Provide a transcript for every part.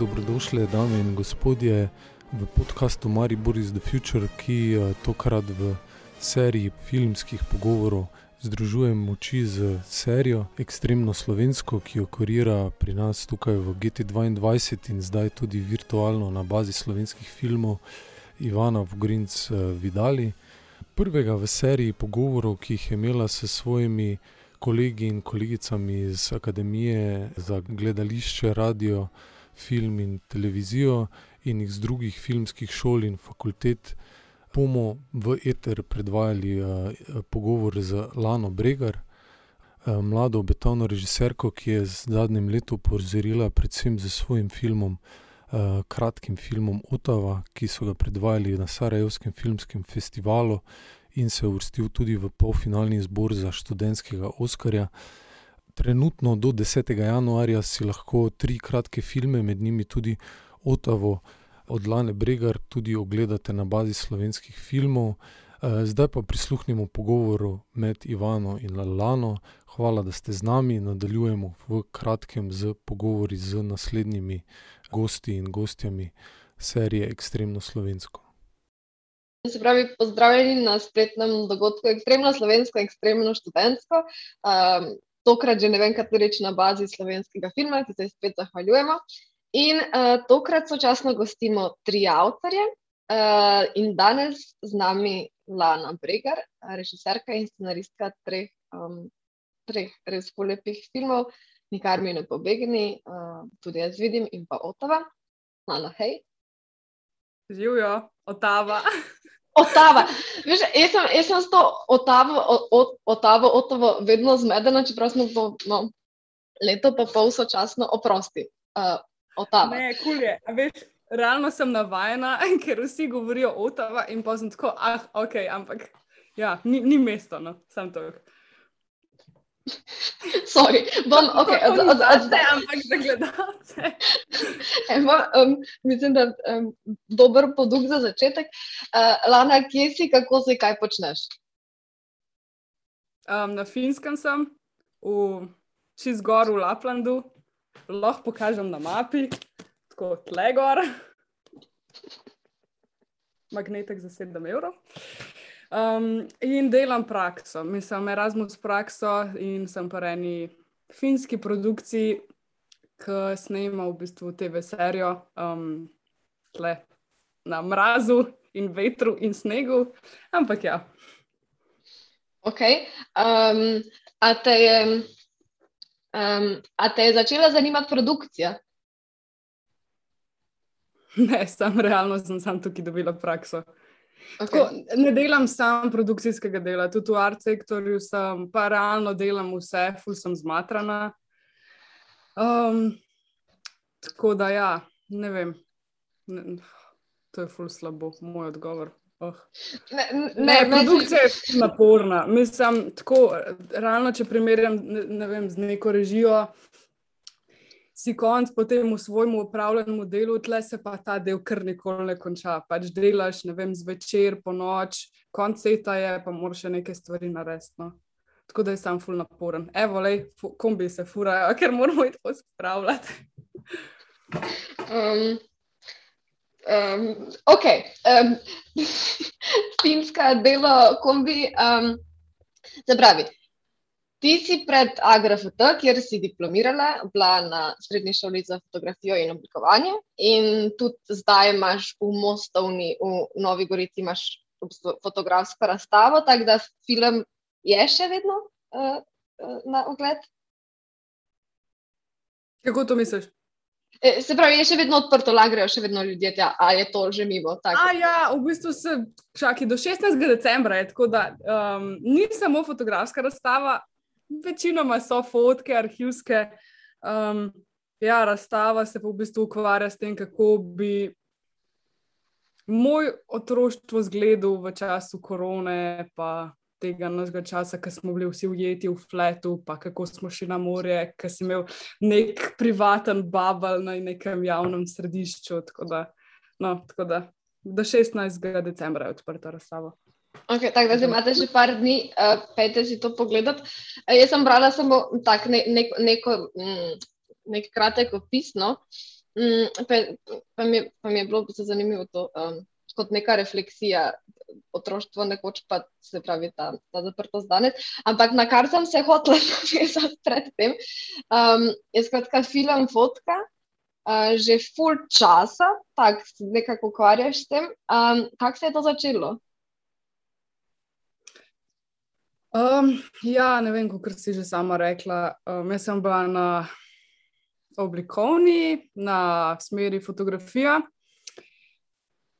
dobrodošli, dame in gospodje, v podkastu Maribor is the Future, ki uh, tokrat v seriji filmskih pogovorov združuje moči z serijo Extremno Slovensko, ki jo kurira pri nas tukaj v GT2 in zdaj tudi virtualno na bazi slovenskih filmov Ivana Vogrinc uh, Vidali. Prvega v seriji pogovorov, ki jih je imela s svojimi kolegi in kolegicami iz Akademije za gledališče, radio, film in televizijo in iz drugih filmskih šol in fakultet, bomo v Eter predvajali uh, pogovor z Lano Bregar, uh, mlado obetavno režiserko, ki je z zadnjim letom pozorila predvsem z svojim filmom. Uh, kratkim filmom Otava, ki so ga predvajali na Sarajevskem filmskem festivalu, in se uvrstil tudi v polfinalni izbor za študentskega Oskarja. Trenutno do 10. januarja si lahko tri kratke filme, med njimi tudi Otavo od Lane Bregar, tudi ogledate na bazi slovenskih filmov. Eh, zdaj pa prisluhnimo pogovoru med Ivano in Lano. Hvala, da ste z nami. Nadaljujemo v kratkem z pogovori z naslednjimi gosti in gostjami serije Extremno Slovensko. Se pravi, pozdravljeni na spletnem dogodku Ekstremno slovensko, ekstremno študentsko. Um, tokrat že ne vem, kaj reči na bazi slovenskega filma, ki se spet zahvaljujemo. In uh, tokrat sočasno gostimo tri avtorje uh, in danes z nami Lana Bregar, režiserka in scenaristka treh, um, treh res polepih filmov, Nikar mi ne pobegni, uh, tudi jaz vidim in pa Otava. Lana, hej. Živijo, Otava. Otava. Veš, jaz, sem, jaz sem s to otavo, otavo, otavo vedno zmedena, čeprav smo to no, leto pa pol sočasno oprosti. Uh, otava. Ne, kul je. Veš, realno sem navajena, ker vsi govorijo otava in pa sem tako, ah, ok, ampak ja, ni, ni mesto, no, sem to. Sorry, bom, okay, od, od, od zdaj, ampak za gledalce. um, mislim, da je um, dober podug za začetek. Uh, Lana, kje si, kako si, kaj počneš? Um, na Finskem sem, v čez gor v Laplandu, lahko pokažem na mapi, tako tle gor. Magnetek za 7 evrov. Um, in delam prakso, mislim, Erasmus prakso in sem pa eni finski produkciji, ki snema v bistvu TV serijo um, tle na mrazu in vetru in snegu. Ampak ja. Ok. Um, a, te je, um, a te je začela zanimati produkcija? Ne, sem realno sem, sem tukaj dobila prakso. Okay. Tako, ne delam samo produkcijskega dela, tudi v art sektorju sem, pa realno delam vse, ful sem zmatrana. Um, tako da, ja, ne vem, ne, to je ful slabo, moj odgovor. Oh. Ne, ne, ne, produkcija je naporna. Mislim, tako, realno, če primerjam ne, ne vem, z neko režijo si konc potem v svojem upravljenem delu, tle se pa ta del kar nikoli ne konča. Pač delaš, ne vem, zvečer, po noč, konc sveta je, pa moraš še nekaj stvari narediti. No. Tako da je sam ful naporen. Evo, le, kombi se furajo, ker moramo jih tako spravljati. um, um, ok. Um, finska delo kombi. Um, Zapravi, Ti si pred AGRFT, kjer si diplomirala, bila na srednji šoli za fotografijo in oblikovanje, in tudi zdaj imaš v Mostovni, v Novi Gorici, imaš fotografsko razstavo, tako da film je še vedno uh, na ogled. Kako to misliš? E, se pravi, je še vedno odprto, lagrejo še vedno ljudje, tja, a je to že mimo? A, ja, v bistvu se čaki do 16. decembra, je, tako da um, ni samo fotografska razstava, večinoma so fotke, arhivske. Um, ja, razstava se pa v bistvu ukvarja s tem, kako bi moj otroštvo zgledal v času korone, pa tega našega časa, ko smo bili vsi ujeti v fletu, pa kako smo šli na morje, ko si imel nek privaten babel na nekem javnem središču. Tako da, no, tako da do 16. decembra je odprta razstava. Okay, tako da zdaj imate že par dni, uh, pejte si to pogledati. Uh, jaz sem brala samo tak, ne, ne, neko, mm, nek kratek opis. No? Mm, pa, pa, mi, pa mi je bilo zanimivo to, um, kot neka refleksija otroštvo, nekoč pa se pravi ta, ta zaprtost danes. Ampak na kar sem se hotela navezati predtem, um, je skratka film Fotka. Uh, že full časa, tako se nekako ukvarjaš s tem. Um, kako se je to začelo? Um, ja, ne vem, kako si že sama rekla. Um, jaz sem bila na oblikovni, na smeri fotografija.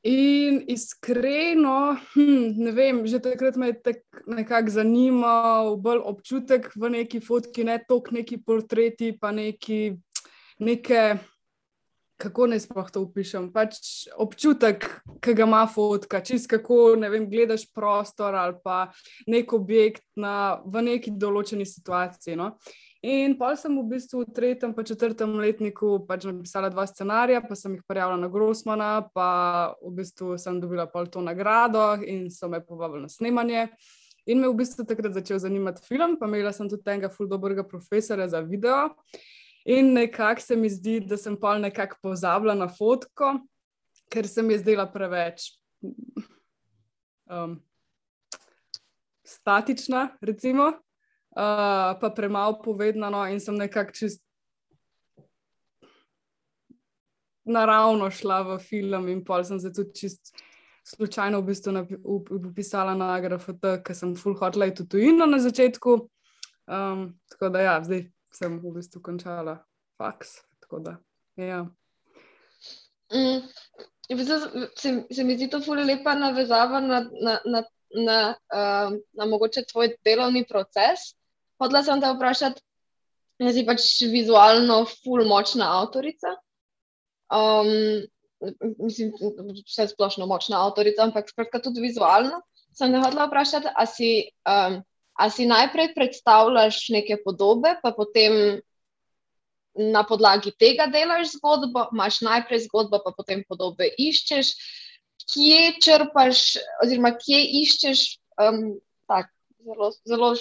In iskreno, hm, ne vem, že takrat me je nekako zanimal bolj občutek v neki fotki, ne toliko neki portreti, pa neki, neke kako naj sploh to opišem. Pač občutek, ki ga ima fotka, čist kako vem, gledaš prostor ali pa nek objekt na, v neki določeni situaciji. No? In pa sem v bistvu v tretjem, pa četrtem letniku pač napisala dva scenarija, pa sem jih prijavila na Grossmana, pa v bistvu sem dobila pol to nagrado in so me povabili na snemanje. In me v bistvu takrat začel zanimati film, pa imela sem tudi tega ful dobrega profesora za video. In nekako se mi zdi, da sem pa nekako pozabila na fotko, ker se mi je zdela preveč um, statična, recimo, uh, pa premalo povedna. No, in sem nekako čist naravno šla v film, in pol sem se tudi čist. Slučajno v bistvu napisala na AgraFT, ker sem full hotla tudi tujino na začetku. Um, tako da ja, zdaj sem v bistvu končala faks. Ja. mm, se, se mi zdi to zelo lepa navezava na, na, na, na, uh, na mogoče tvoj delovni proces. Hodla sem te vprašati, jaz si pač vizualno, full močna avtorica. Um, mislim, vse splošno močna avtorica, ampak tudi vizualno. Sem te hodla vprašati, a si. Um, A si najprej predstavljaš neke podobe, pa potem na podlagi tega delaš zgodbo, imaš najprej zgodbo, pa potem podobe iščeš. Kje črpaš, oziroma kje iščeš um, tak, zelo, zelo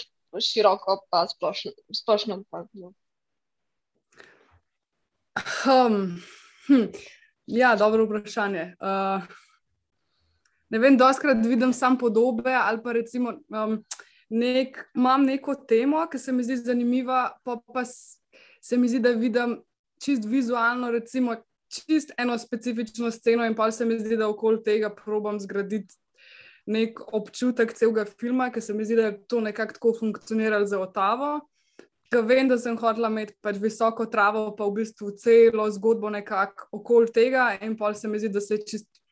široko, pa splošno? splošno pa, no. um, hm, ja, dobro vprašanje. Uh, ne vem, doskrat vidim samo podobe ali pa recimo. Um, nek, imam neko temo, ki se mi zdi zanimiva, pa, pa se mi zdi, da vidim čist vizualno, recimo, čist eno specifično sceno, in pa se mi zdi, da okoli tega probujem zgraditi nek občutek celega filma, ker se mi zdi, da je to nekako tako funkcioniralo za Otavo. Ker vem, da sem hotela imeti pač visoko travo, pa v bistvu celo zgodbo nekako okoli tega, in pa se mi zdi, da se je čist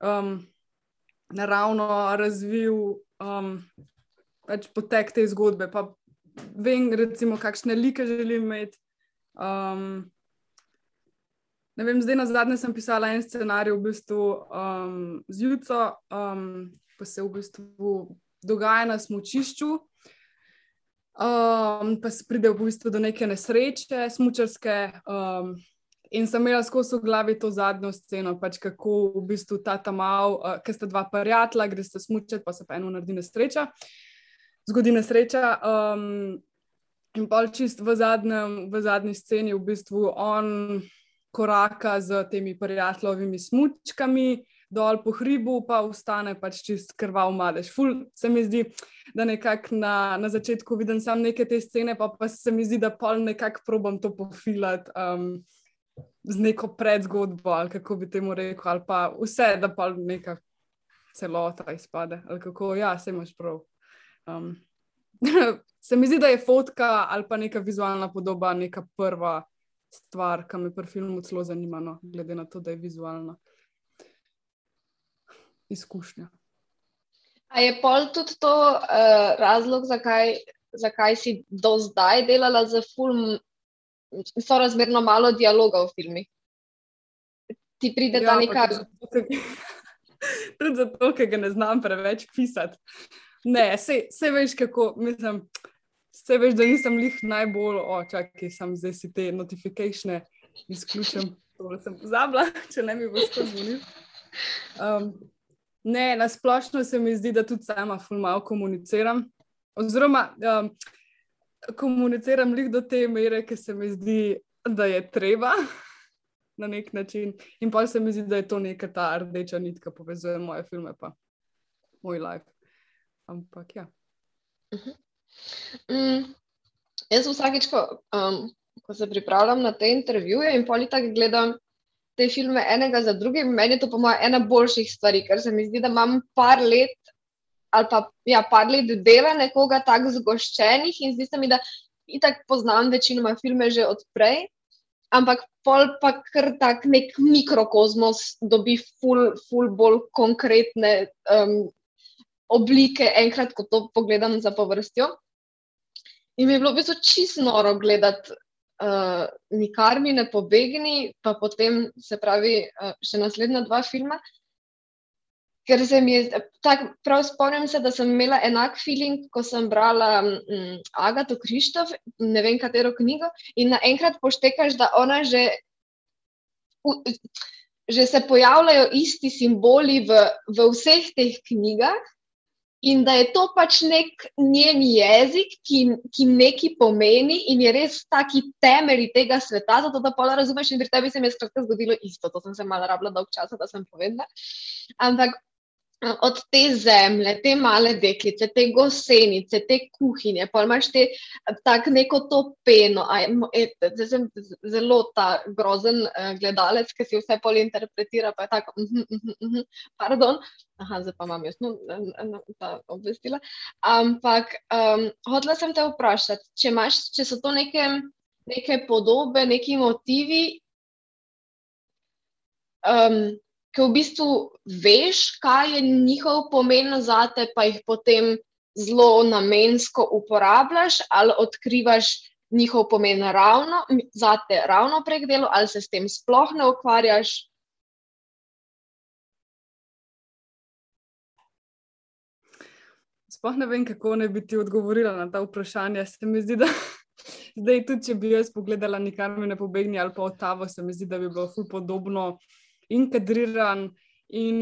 um, naravno razvil um, pač potek te zgodbe. Pa vem, recimo, kakšne like želim imeti. Um, vem, zdaj na zadnje sem pisala en scenarij v bistvu, um, z Juco, um, pa se v bistvu dogaja na smočišču. Um, pa se pride v bistvu do neke nesreče, smočarske. Um, In sem imela skozi v glavi to zadnjo sceno, pač kako v bistvu ta tam mal, uh, ker sta dva prijatelja, greste smučati, pa se pa eno naredi nesreča. Uh, zgodi nesreča. Um, in pa čist v, zadnjem, v zadnji sceni v bistvu on koraka z temi prijateljovimi smočkami. Dol po hribu, pa ustane pač čist krval madež. Ful se mi zdi, da nekako na, na začetku vidim samo neke te scene, pa, pa se mi zdi, da pol nekako probam to pofilati um, z neko predzgodbo, ali kako bi temu rekel, ali pa vse, da pa neka celota izpade. Ali kako, ja, se imaš prav. Um, se mi zdi, da je fotka ali pa neka vizualna podoba neka prva stvar, ki me pri filmu zelo zanima, no, glede na to, da je vizualna izkušnja. A je pol tudi to uh, razlog, zakaj, zakaj si do zdaj delala za film, so razmerno malo dialoga v filmih? Ti pride ja, ta neka. Tudi zato, ker ga ne znam preveč pisati. Ne, vse veš, kako mislim. Vse veš, da nisem jih najbolj očakaj, sem zdaj si te notifikacije izključil. To sem pozabila, če ne bi bilo skozi. Um, ne, na splošno se mi zdi, da tudi sama fulmao komuniciram. Oziroma, um, komuniciram jih do te mere, ki se mi zdi, da je treba. na nek način. In pa se mi zdi, da je to neka ta rdeča nitka, ki povezuje moje filme, pa moj life. Ampak ja. Uh -huh. mm, jaz vsakeč, ko, um, ko se pripravljam na te intervjuje in politik gledam te filme enega za drugim, meni je to po mojem ena boljših stvari, ker se mi zdi, da imam par let. Ali pa ja, par let dela nekoga tako zgoščenih, in zdi se mi, da itak poznam večinoma filme že odprej, ampak pol pa kar tak nek mikrokozmos dobi ful, ful bolj konkretne um, oblike, enkrat, ko to pogledam za povrstjo. In mi je bilo v bistvu čisto noro gledati, uh, nikar mi ne pobegni, pa potem se pravi uh, še naslednja dva filma. Ker se mi je tako, prav spomnim se, da sem imela enak feeling, ko sem brala um, Agato Krištof, ne vem katero knjigo, in naenkrat poštekaš, da ona že, u, že se pojavljajo isti simboli v, v vseh teh knjigah, in da je to pač nek njen jezik, ki, ki nekaj pomeni in je res taki temelj tega sveta, zato da pa razumeš, in pri tebi se mi je skratka zgodilo isto. To sem se malo rabila dolg časa, da sem povedala. Ampak od te zemlje, te male deklice, te gosenice, te kuhinje, pa imaš te tako neko to peno. Zdaj sem zelo ta grozen uh, gledalec, ki si vse pol interpretira, pa je tako, uh -huh, uh -huh, uh -huh, pardon. Aha, zdaj pa imam jaz no, ta obvestila. Ampak um, hodila sem te vprašati, če, imaš, če so to neke, neke podobe, neki motivi. Um, ki v bistvu veš, kaj je njihov pomen za te, pa jih potem zelo namensko uporabljaš, ali odkrivaš njihov pomen ravno za te, ravno prek dela, ali se s tem sploh ne ukvarjaš. Sploh ne vem, kako ne bi ti odgovorila na ta vprašanja. Se mi zdi, da zdaj, tudi če bi jaz pogledala, nikar mi ne pobegni ali pa otavo, se mi zdi, da bi bilo ful podobno in kadriran, in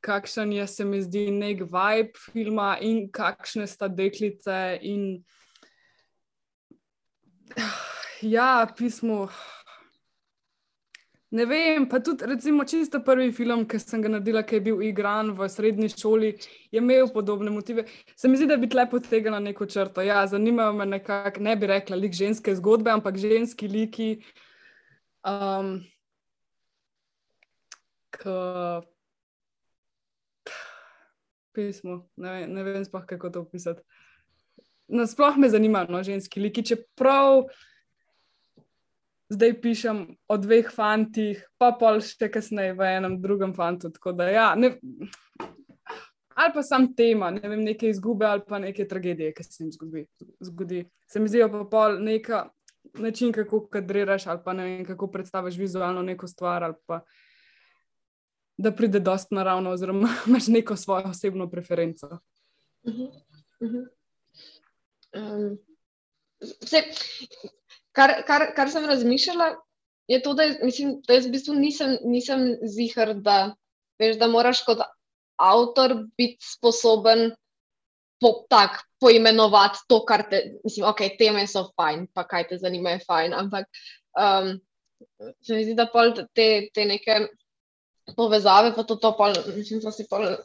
kakšen je, se mi zdi, nek vibe filma, in kakšne sta deklice. In... Ja, pismo. Ne vem, pa tudi, recimo, čisto prvi film, ki sem ga naredila, ki je bil igran v srednji šoli, je imel podobne motive. Se mi zdi, da bi tle potegnila neko črto. Ja, zanimajo me nekako, ne bi rekla, lik ženske zgodbe, ampak ženski liki. Um, pismo. Ne, ne vem, spoh, kako to opisati. Nasploh me zanima, no, ženski liki. Čeprav zdaj pišem o dveh fantih, pa pol še kasneje v enem drugem fantu. Ja, ne, ali pa sam tema, ne vem, neke izgube ali pa neke tragedije, ki se jim zgodi. zgodi. Se mi zdijo pa pol neka. Način, kako kadriraš, ali pa ne vem, kako predstaviš vizualno neko stvar, ali pa da pride dost naravno, oziroma imaš neko svojo osebno preferenco. Uh -huh. Uh -huh. Um, vse, kar, kar, kar sem razmišljala, je to, da, mislim, da jaz v bistvu nisem, nisem zihar, da, veš, da moraš kot avtor biti sposoben po, tak, poimenovati to, kar te, mislim, ok, teme so fajn, pa kaj te zanima, je fajn, ampak um, se mi zdi, da pol te, te neke povezave, pa to, to pa, mislim, da si pa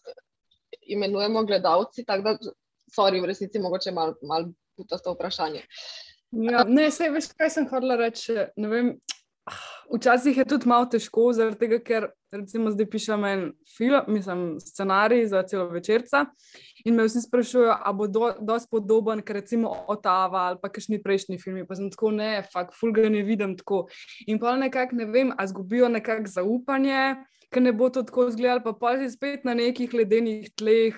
imenujemo gledalci, tako da, sorry, v resnici mogoče malo mal puta to vprašanje. Ja, ne, sej veš, kaj sem hodila reči. Včasih je tudi malo težko, tega, ker recimo zdaj pišem en film, mislim, scenarij za celo večerca in me vsi sprašujejo, ali bo do, dosti podoben, ker recimo Otava ali pa kakšni prejšnji filmi, pa sem tako ne, fakt, fulga ne vidim tako. In pa nekako ne vem, a zgubijo nekako zaupanje, ker ne bo to tako izgledalo, pa pa si spet na nekih ledenih tleh,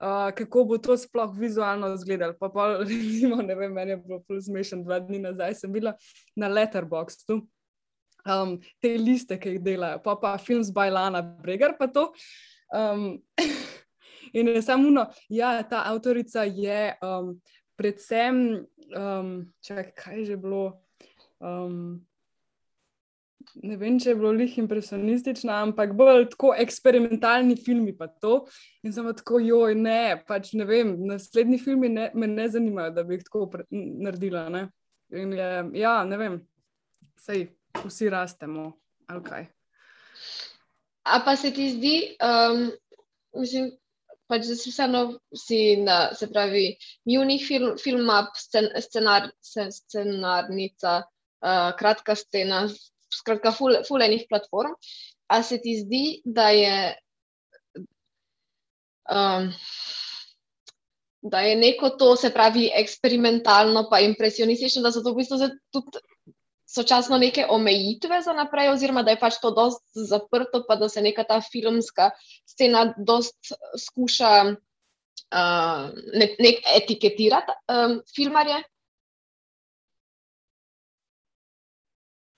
uh, kako bo to sploh vizualno izgledalo. Pa pa recimo, ne vem, meni je bilo zelo smešen, dva dni nazaj sem bila na Letterboxdu. Um, te liste, ki jih delajo, pa pa film z Bajlana, Bregar, pa to. Um, in je samo uno, ja, ta avtorica je um, predvsem, um, čakaj, kaj je že bilo. Um, ne vem, če je bilo lih impresionistična, ampak bolj tako eksperimentalni filmi. In sem tako, joj, ne, pač ne vem, naslednji filmi ne, me ne zanimajo, da bi jih tako naredila. Ne? In je, ja, ne vem, sej vsi rastemo Okay. A pa se ti zdi, um, mislim, pač, da si vseeno si na, se pravi, Munich film, film up, scen, scenar, scenarnica, uh, kratka scena, skratka, fulejnih platform. A se ti zdi, da je. Um, Da je neko to, se pravi, eksperimentalno, pa impresionistično, da so to v bistvu tudi sočasno neke omejitve za naprej, oziroma da je pač to dosti zaprto, pa da se neka ta filmska scena dosti skuša uh, ne, nek etiketirati um, filmarje.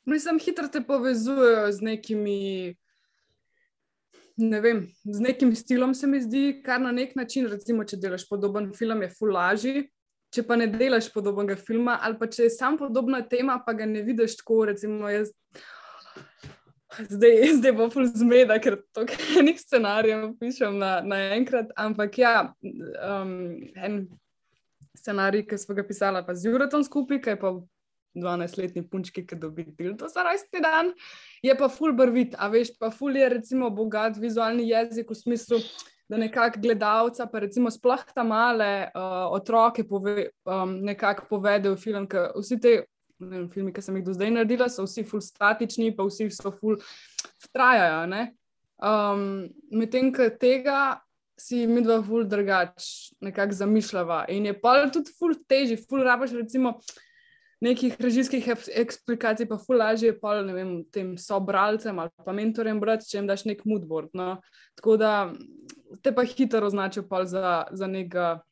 Mislim, hitro te povezujejo z nekimi. Ne vem, z nekim stilom se mi zdi, kar na nek način, recimo, če delaš podoben film, je fulaži, če pa ne delaš podobnega filma, ali pa če je sam podobna tema, pa ga ne vidiš tako. Recimo, jaz, zdaj, zdaj bo ful zmeda, ker to enih scenarijev pišem naenkrat. Na ampak ja, um, en scenarij, ki smo ga pisali, pa z Juratom skupaj, ki je pa. 12-letni punčki, ki dobi dildo za rojstni dan, je pa ful brvit, a veš, pa ful je recimo bogat vizualni jezik v smislu, da nekako gledalca, pa recimo sploh ta male uh, otroke, pove, um, nekako povedo v film, ker vsi te vem, filmi, ki sem jih do zdaj naredila, so vsi ful statični, pa vsi so ful trajajo. Um, Medtem, ker tega si mi dva ful drugač nekako zamišljava in je pa tudi ful teži, ful rabaš recimo nekih režijskih eksplikacij, pa ful lažje pa ne vem, tem sobralcem ali pa mentorjem brati, če jim daš nek moodboard. No. Tako da te pa hitro označijo pa za, za nekega,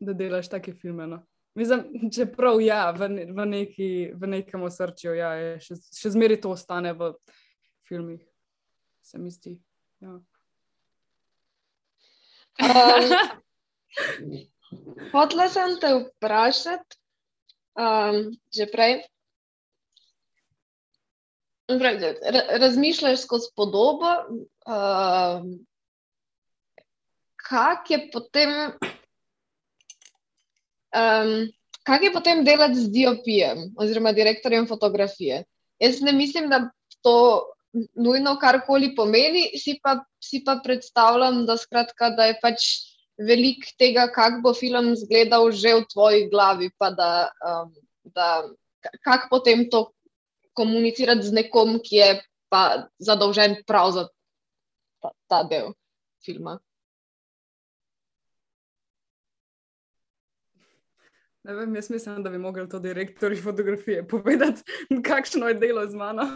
da delaš take filme. No. Mislim, čeprav ja, v, v, neki, v nekem osrčju, ja, še, še zmeri to ostane v filmih, se mi zdi. Ja. Um, Hotla sem te vprašati, um, že prej. Razmišljaš skozi podobo, uh, kak je potem, um, kak je potem delati z DOP-jem oziroma direktorjem fotografije. Jaz ne mislim, da to nujno karkoli pomeni, si pa, si pa predstavljam, da, skratka, da je pač veliko tega, kako bo film izgledal, že v tvoji glavi. Da, um, da, kako potem to komunicirati z nekom, ki je pa zadolžen prav za ta, ta del filma. Ne vem, jaz mislim, da bi mogli to direktorji fotografije povedati, kakšno je delo z mano.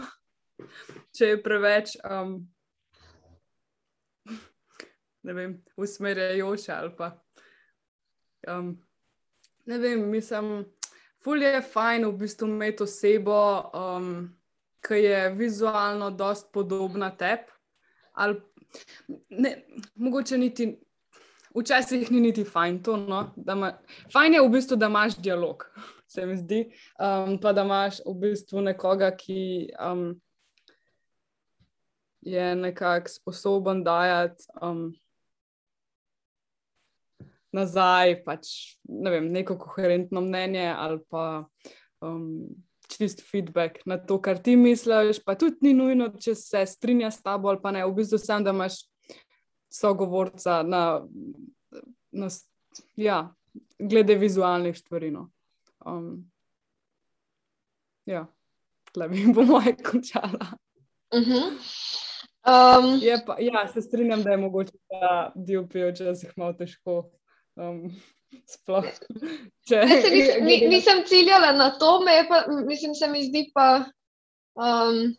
Če je preveč um, ne vem, usmerjajoče ali pa. Um, ne vem, mislim, fulje je fajn v bistvu imeti osebo, um, ki je vizualno dost podobna tebi. Mogoče niti. Včasih ni niti fajn to, no, ima. Fajn je v bistvu, da imaš dialog, se mi zdi. Um, pa da imaš v bistvu nekoga, ki um, je nekako sposoben dajati um, nazaj, pač ne vem, neko koherentno mnenje ali pa um, čist feedback na to, kar ti misliš. Pa tudi ni nujno, če se strinja s tabo ali pa ne, v bistvu sem, da imaš sogovorca na, na ja, glede vizualnih stvari. No. Um, ja, tle bi po moje končala. Uh -huh. um, pa, ja, se strinjam, da je mogoče če se jih malo težko Um, sploh, če, se, nisem, ni, nisem ciljala na to, pa, mislim, se mi zdi pa. Um,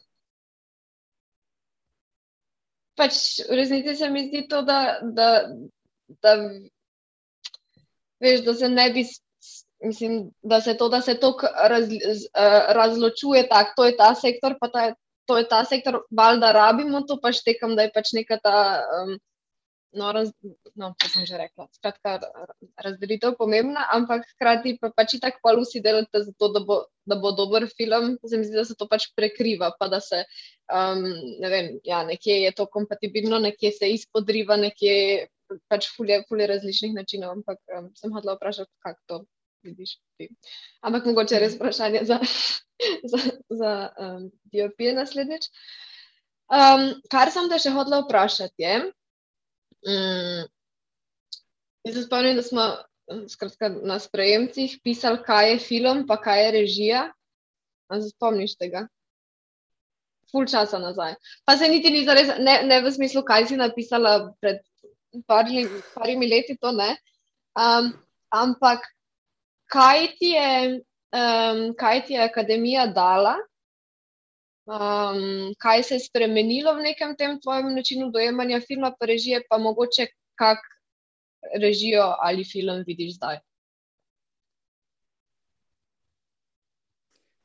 pač v resnici se mi zdi to, da, da, da, veš, da se ne bi. Mislim, da se to, da se to raz, razločuje, tako to je ta sektor, pa ta, to je ta sektor, valjda rabimo to, pa štekam, da je pač neka ta. Um, no, raz, no, to sem že rekla. Skratka, razdelitev je pomembna, ampak hkrati pa pač tako pa vsi delate za to, da bo, da bo dober film. Se mi zdi, da se to pač prekriva, pa da se um, ne vem, ja, nekje je to kompatibilno, nekje se izpodriva, nekje pač fulje, fulje različnih načinov. Ampak um, sem hodila vprašati, kako to vidiš ti. Ampak mogoče res vprašanje za, za, za um, diopije naslednjič. Um, kar sem te še hodila vprašati, je, um, jaz se spomnim, da smo skratka, na sprejemcih pisali, kaj je film, pa kaj je režija. A se spomniš tega? Ful časa nazaj. Pa se niti ni zares, ne, ne v smislu, kaj si napisala pred parimi, parimi leti, to ne. Um, ampak kaj ti je, um, kaj ti je akademija dala? Um, kaj se je spremenilo v nekem tem tvojem načinu dojemanja filma, pa režije, pa mogoče kak režijo ali film vidiš zdaj?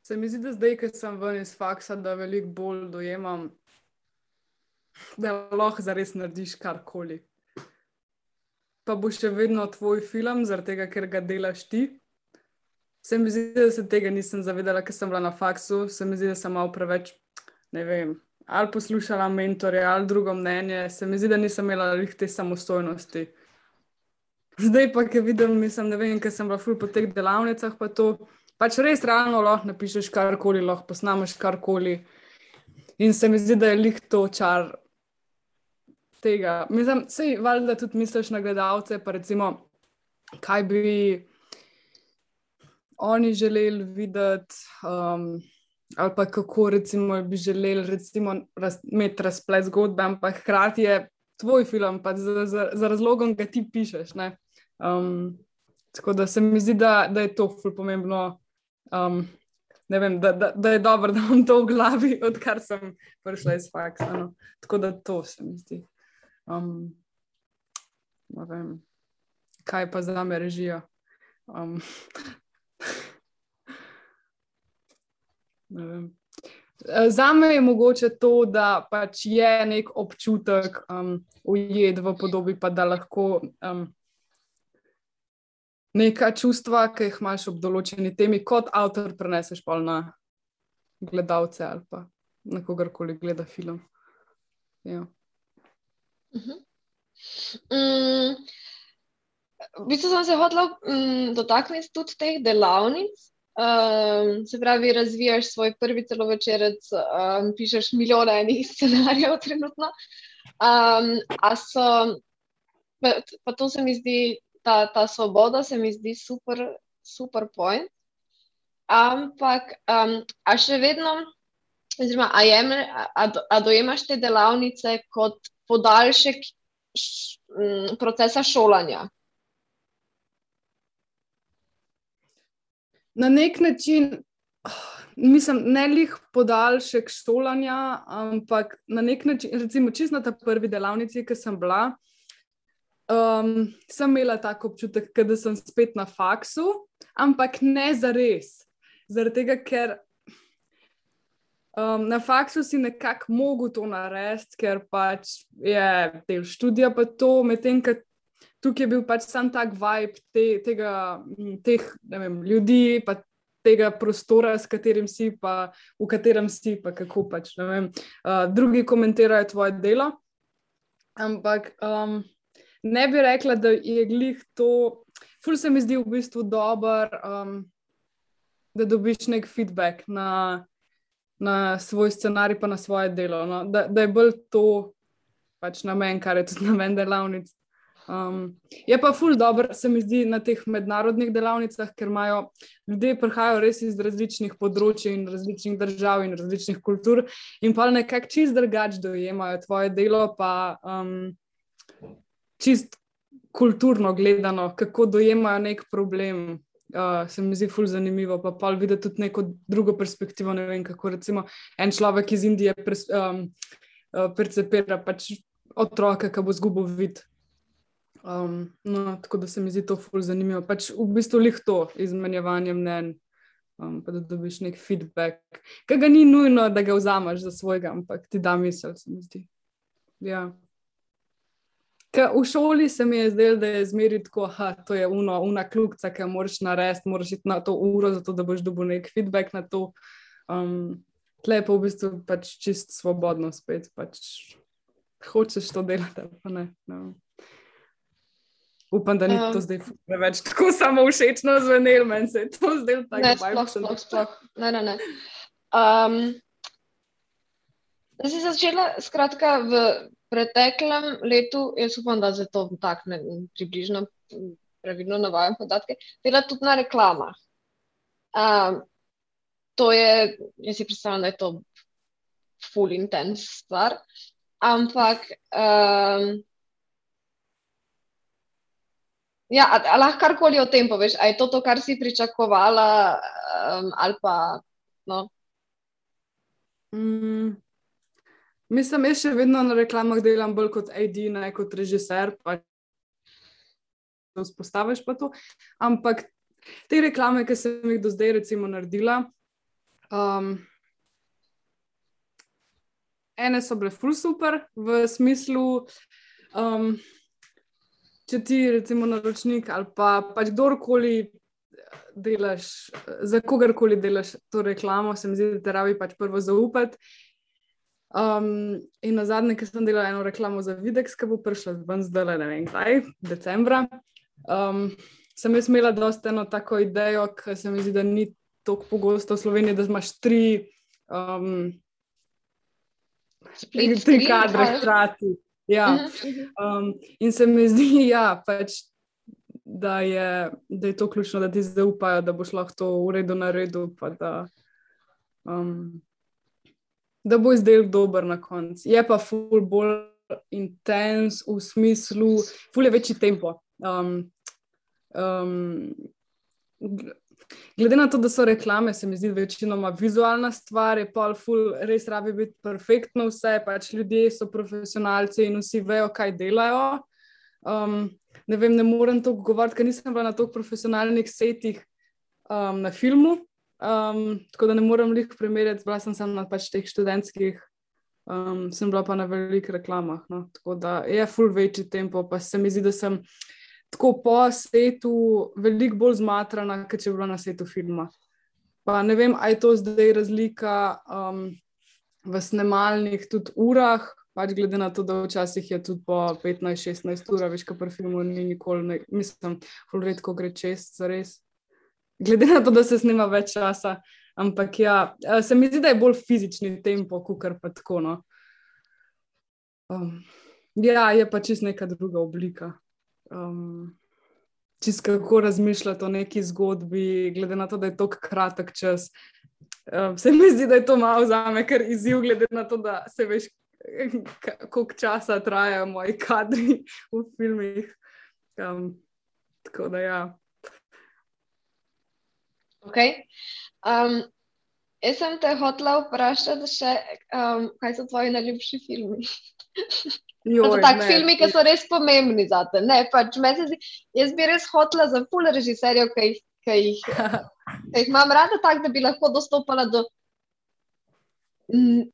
Se mi zdi, da zdaj, ko sem ven iz faksa, da veliko bolj dojemam, da lahko zares narediš karkoli. Pa bo še vedno tvoj film, zaradi tega, ker ga delaš ti. Se mi zdi, da se tega nisem zavedala, ker sem bila na faksu. Se mi zdi, da sem malo preveč, ne vem, ali poslušala mentore ali drugo mnenje. Se mi zdi, da nisem imela te samostojnosti. Zdaj pa, ki vidim, mislim, ne vem, ker sem bila ful po teh delavnicah, pa to pač res realno lahko napišeš karkoli, lahko posnameš karkoli. In se mi zdi, da je lih to čar tega. Mislim, sej, valjda tudi misliš na gledalce, pa recimo, kaj bi oni želeli videti. Um, Ali pa kako recimo, bi želeli recimo, raz, imeti razplet zgodbe, ampak hkrati je tvoj film, pa za, za, za razlogom, ki ti pišeš. Um, tako da se mi zdi, da, da je to fully pomembno Um, ne vem, da, da, da je dobro, da imam to v glavi, odkar sem prišla iz faksa. No. Tako da to se mi zdi. Um, vem, kaj pa za me režijo? Um, Za me je mogoče to, da pač je nek občutek um, ujet v podobi, pa da lahko um, neka čustva, ki jih imaš ob določeni temi, kot avtor, preneseš pa na gledalce ali pa na kogarkoli gleda film. Ja. Uh -huh. mm, v bistvu sem se hotel mm, dotakniti tudi teh delavnic. Um, se pravi, razvijaš svoj prvi celovečerec, um, pišeš milijone enih scenarijev, trenutno. Um, so, pa, pa to se mi zdi ta, ta svoboda se mi zdi super, super point. Ampak, um, a še vedno, oziroma, a, jemre, a, a dojemaš te delavnice kot podaljšek š, m, procesa šolanja? Na nek način, mislim, ne lih podaljšek šolanja, ampak na nek način, recimo, čisto na ta prvi delavnici, ki sem bila um, sem imela tako občutek, da sem spet na faksu, ampak ne za res. Zaradi tega, ker um, na faksu si nekako mogel to narediti, ker pač je del študija, pa to medtem, ker tukaj je bil pač sam tak vibe te, tega, teh vem, ljudi. Tega prostora, s katerim si, pa v katerem si, pa kako pač. Uh, drugi komentirajo tvoje delo. Ampak um, ne bi rekla, da je glih to, ful se mi zdi v bistvu dober, um, da dobiš nek feedback na, na svoj scenarij, pa na svoje delo. No? Da, da je bolj to pač na meni, kar je tudi na meni delavnic. Um, je pa ful dobro, se mi zdi, na teh mednarodnih delavnicah, ker imajo ljudje, prihajajo res iz različnih področji in različnih držav in različnih kultur, in pa nekako čist drugače dojemajo tvoje delo. Pa, um, čist kulturno gledano, kako dojemajo nek problem. Uh, se mi zdi ful zanimivo, pa pa videti tudi neko drugo perspektivo. Ne vem, kako recimo en človek iz Indije pres, um, uh, percepira pač otroka, ki bo zgubil vid. Um, no, tako da se mi zdi to ful zanimivo. Pač v bistvu lih to izmenjevanje mnen, um, pa da dobiš nek feedback, ki ga ni nujno, da ga vzameš za svojega, ampak ti da misel, se mi zdi. Ja. Ka v šoli se mi je zdelo, da je zmeri tako, da je to uno, una kljubca, ki moraš narediti, moraš iti na to uro, zato da boš dobil nek feedback na to. Um, Tle pa v bistvu pač čist svobodno spet, pač hočeš to delati, pa ne. No. Upam, da ni um, to zdaj preveč tako samo všečno zvenelo, meni se je to zdelo tako ne, sploh, sploh, sploh. Ne, ne, ne. Um, da si začela, skratka, v preteklem letu, jaz upam, da se to tako ne približno, pravilno navajam podatke, dela tudi na reklamah. Um, to je, jaz si predstavljam, da je to full intense stvar, ampak um, Ja, a, a lahko karkoli o tem poveš? A je to to, kar si pričakovala, um, ali pa. No? Mm, mislim, da še vedno na reklamah delam bolj kot AD, ne kot režiser. Pa vzpostaviš pa to. Ampak te reklame, ki sem jih do zdaj recimo naredila. Um, ene so bile ful super v smislu. Um, če ti, recimo, naročnik ali pa pač kdorkoli delaš, za kogarkoli delaš to reklamo, se mi zdi, da te rabi pač prvo zaupati. Um, in na zadnje, ki sem delala eno reklamo za Videx, ki bo prišla ven zdaj, ne vem, kaj, decembra. Um, sem jaz imela dosta eno tako idejo, ki se mi zdi, da ni tako pogosto v Sloveniji, da imaš tri, um, Split tri kadre hkrati. Ja. Mhm, mhm. Um, in se mi zdi, ja, pač, da, je, da je to ključno, da ti zaupajo, da boš lahko to uredil na redu, pa da, um, da bo izdelek dober na koncu. Je pa ful bolj intens v smislu, ful je večji tempo. Um, um, Glede na to, da so reklame, se mi zdi večinoma vizualna stvar, je pa ful, res rabi biti perfektno vse, pač ljudje so profesionalci in vsi vejo, kaj delajo. Um, ne vem, ne morem to govoriti, ker nisem bila na toliko profesionalnih setih um, na filmu, um, tako da ne morem jih primerjati, bila sem samo na pač teh študentskih, um, sem bila pa na velikih reklamah. No? Tako da je ful večji tempo, pa se mi zdi, da sem tako po svetu veliko bolj zmatrana, kot če bi bila na svetu filma. Pa ne vem, ali je to zdaj razlika um, v snemalnih tudi urah, pač glede na to, da včasih je tudi po 15-16 ur, več kot pri filmu, ni nikoli, ne, mislim, zelo redko gre čez, zares. Glede na to, da se snima več časa. Ampak ja, se mi zdi, da je bolj fizični tempo, kot pa tako. No. Um, ja, je pa čist neka druga oblika um, čist kako razmišljati o neki zgodbi, glede na to, da je to kratek čas. Um, se mi zdi, da je to malo za me, ker izziv, glede na to, da se veš, koliko časa trajajo moji kadri v filmih. Um, tako da ja. Okay. Um, jaz sem te hotela vprašati, še, um, kaj so tvoji najljubši filmi. Joj, so taki filmi, ki so res pomembni za te. Ne, pač, zdi, jaz bi res hotela za pol režiserjev, ki jih, ki jih, ki jih imam rada, tako da bi lahko dostopala do m,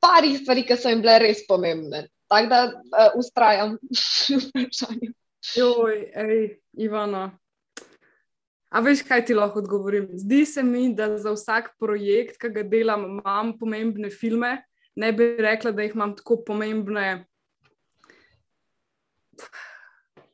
parih stvari, ki so jim bile res pomembne. Tako da uh, ustrajam v vprašanju. Joj, ej, Ivana. A veš, kaj ti lahko odgovorim? Zdi se mi, da za vsak projekt, ki ga delam, imam pomembne filme ne bi rekla, da jih imam tako pomembne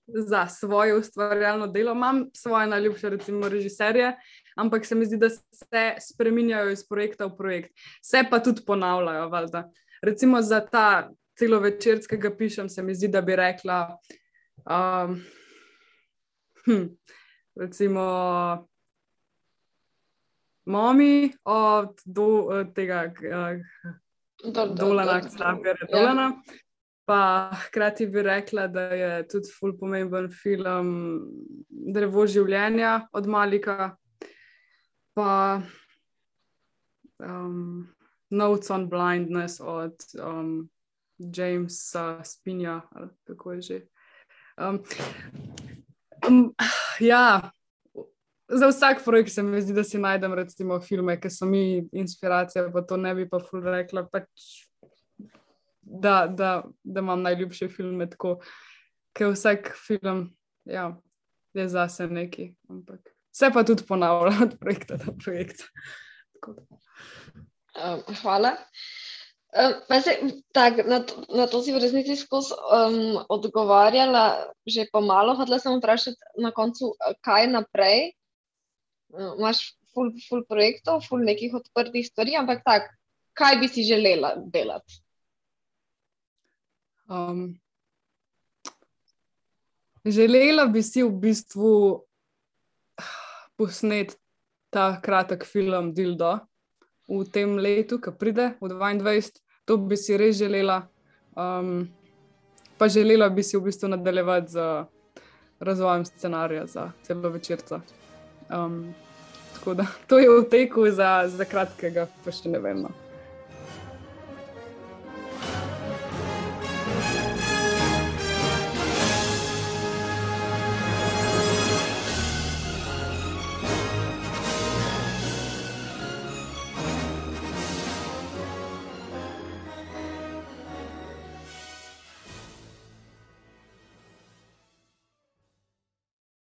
za svoje ustvarjalno delo. Imam svoje najljubše, recimo, režiserje, ampak se mi zdi, da se spremenjajo iz projekta v projekt. Se pa tudi ponavljajo. Valjda. Recimo za ta celo večer, ki ga pišem, se mi zdi, da bi rekla. Um, hm, recimo. Mami od do, tega, dolana, Xavier je dolana. Ja. Pa hkrati bi rekla, da je tudi ful pomemben film Drevo življenja od Malika, pa um, Notes on Blindness od um, Jamesa Spinja, ali kako je že. Um, um, ja, za vsak projekt se mi zdi, da si najdem recimo filme, ki so mi inspiracija, pa to ne bi pa ful rekla, pač, da, da, da imam najljubše filme tako, ker vsak film ja, je zase neki, ampak vse pa tudi ponavlja od projekta do projekta. Um, hvala. Um, tak, na, to, na to si v resnici skozi um, odgovarjala, že pomalo. Hodila sem vprašati na koncu, kaj naprej. Um, imaš full, full projektov, full nekih odprtih stvari, ampak tak, kaj bi si želela delati? Um, želela bi si v bistvu posneti ta kratek film Dildo v tem letu, ki pride v 22 to bi si res želela. Um, pa želela bi si v bistvu nadaljevati z razvojem scenarija za celo večerca. Um, tako da to je v teku za, za kratkega, pa še ne vem. No.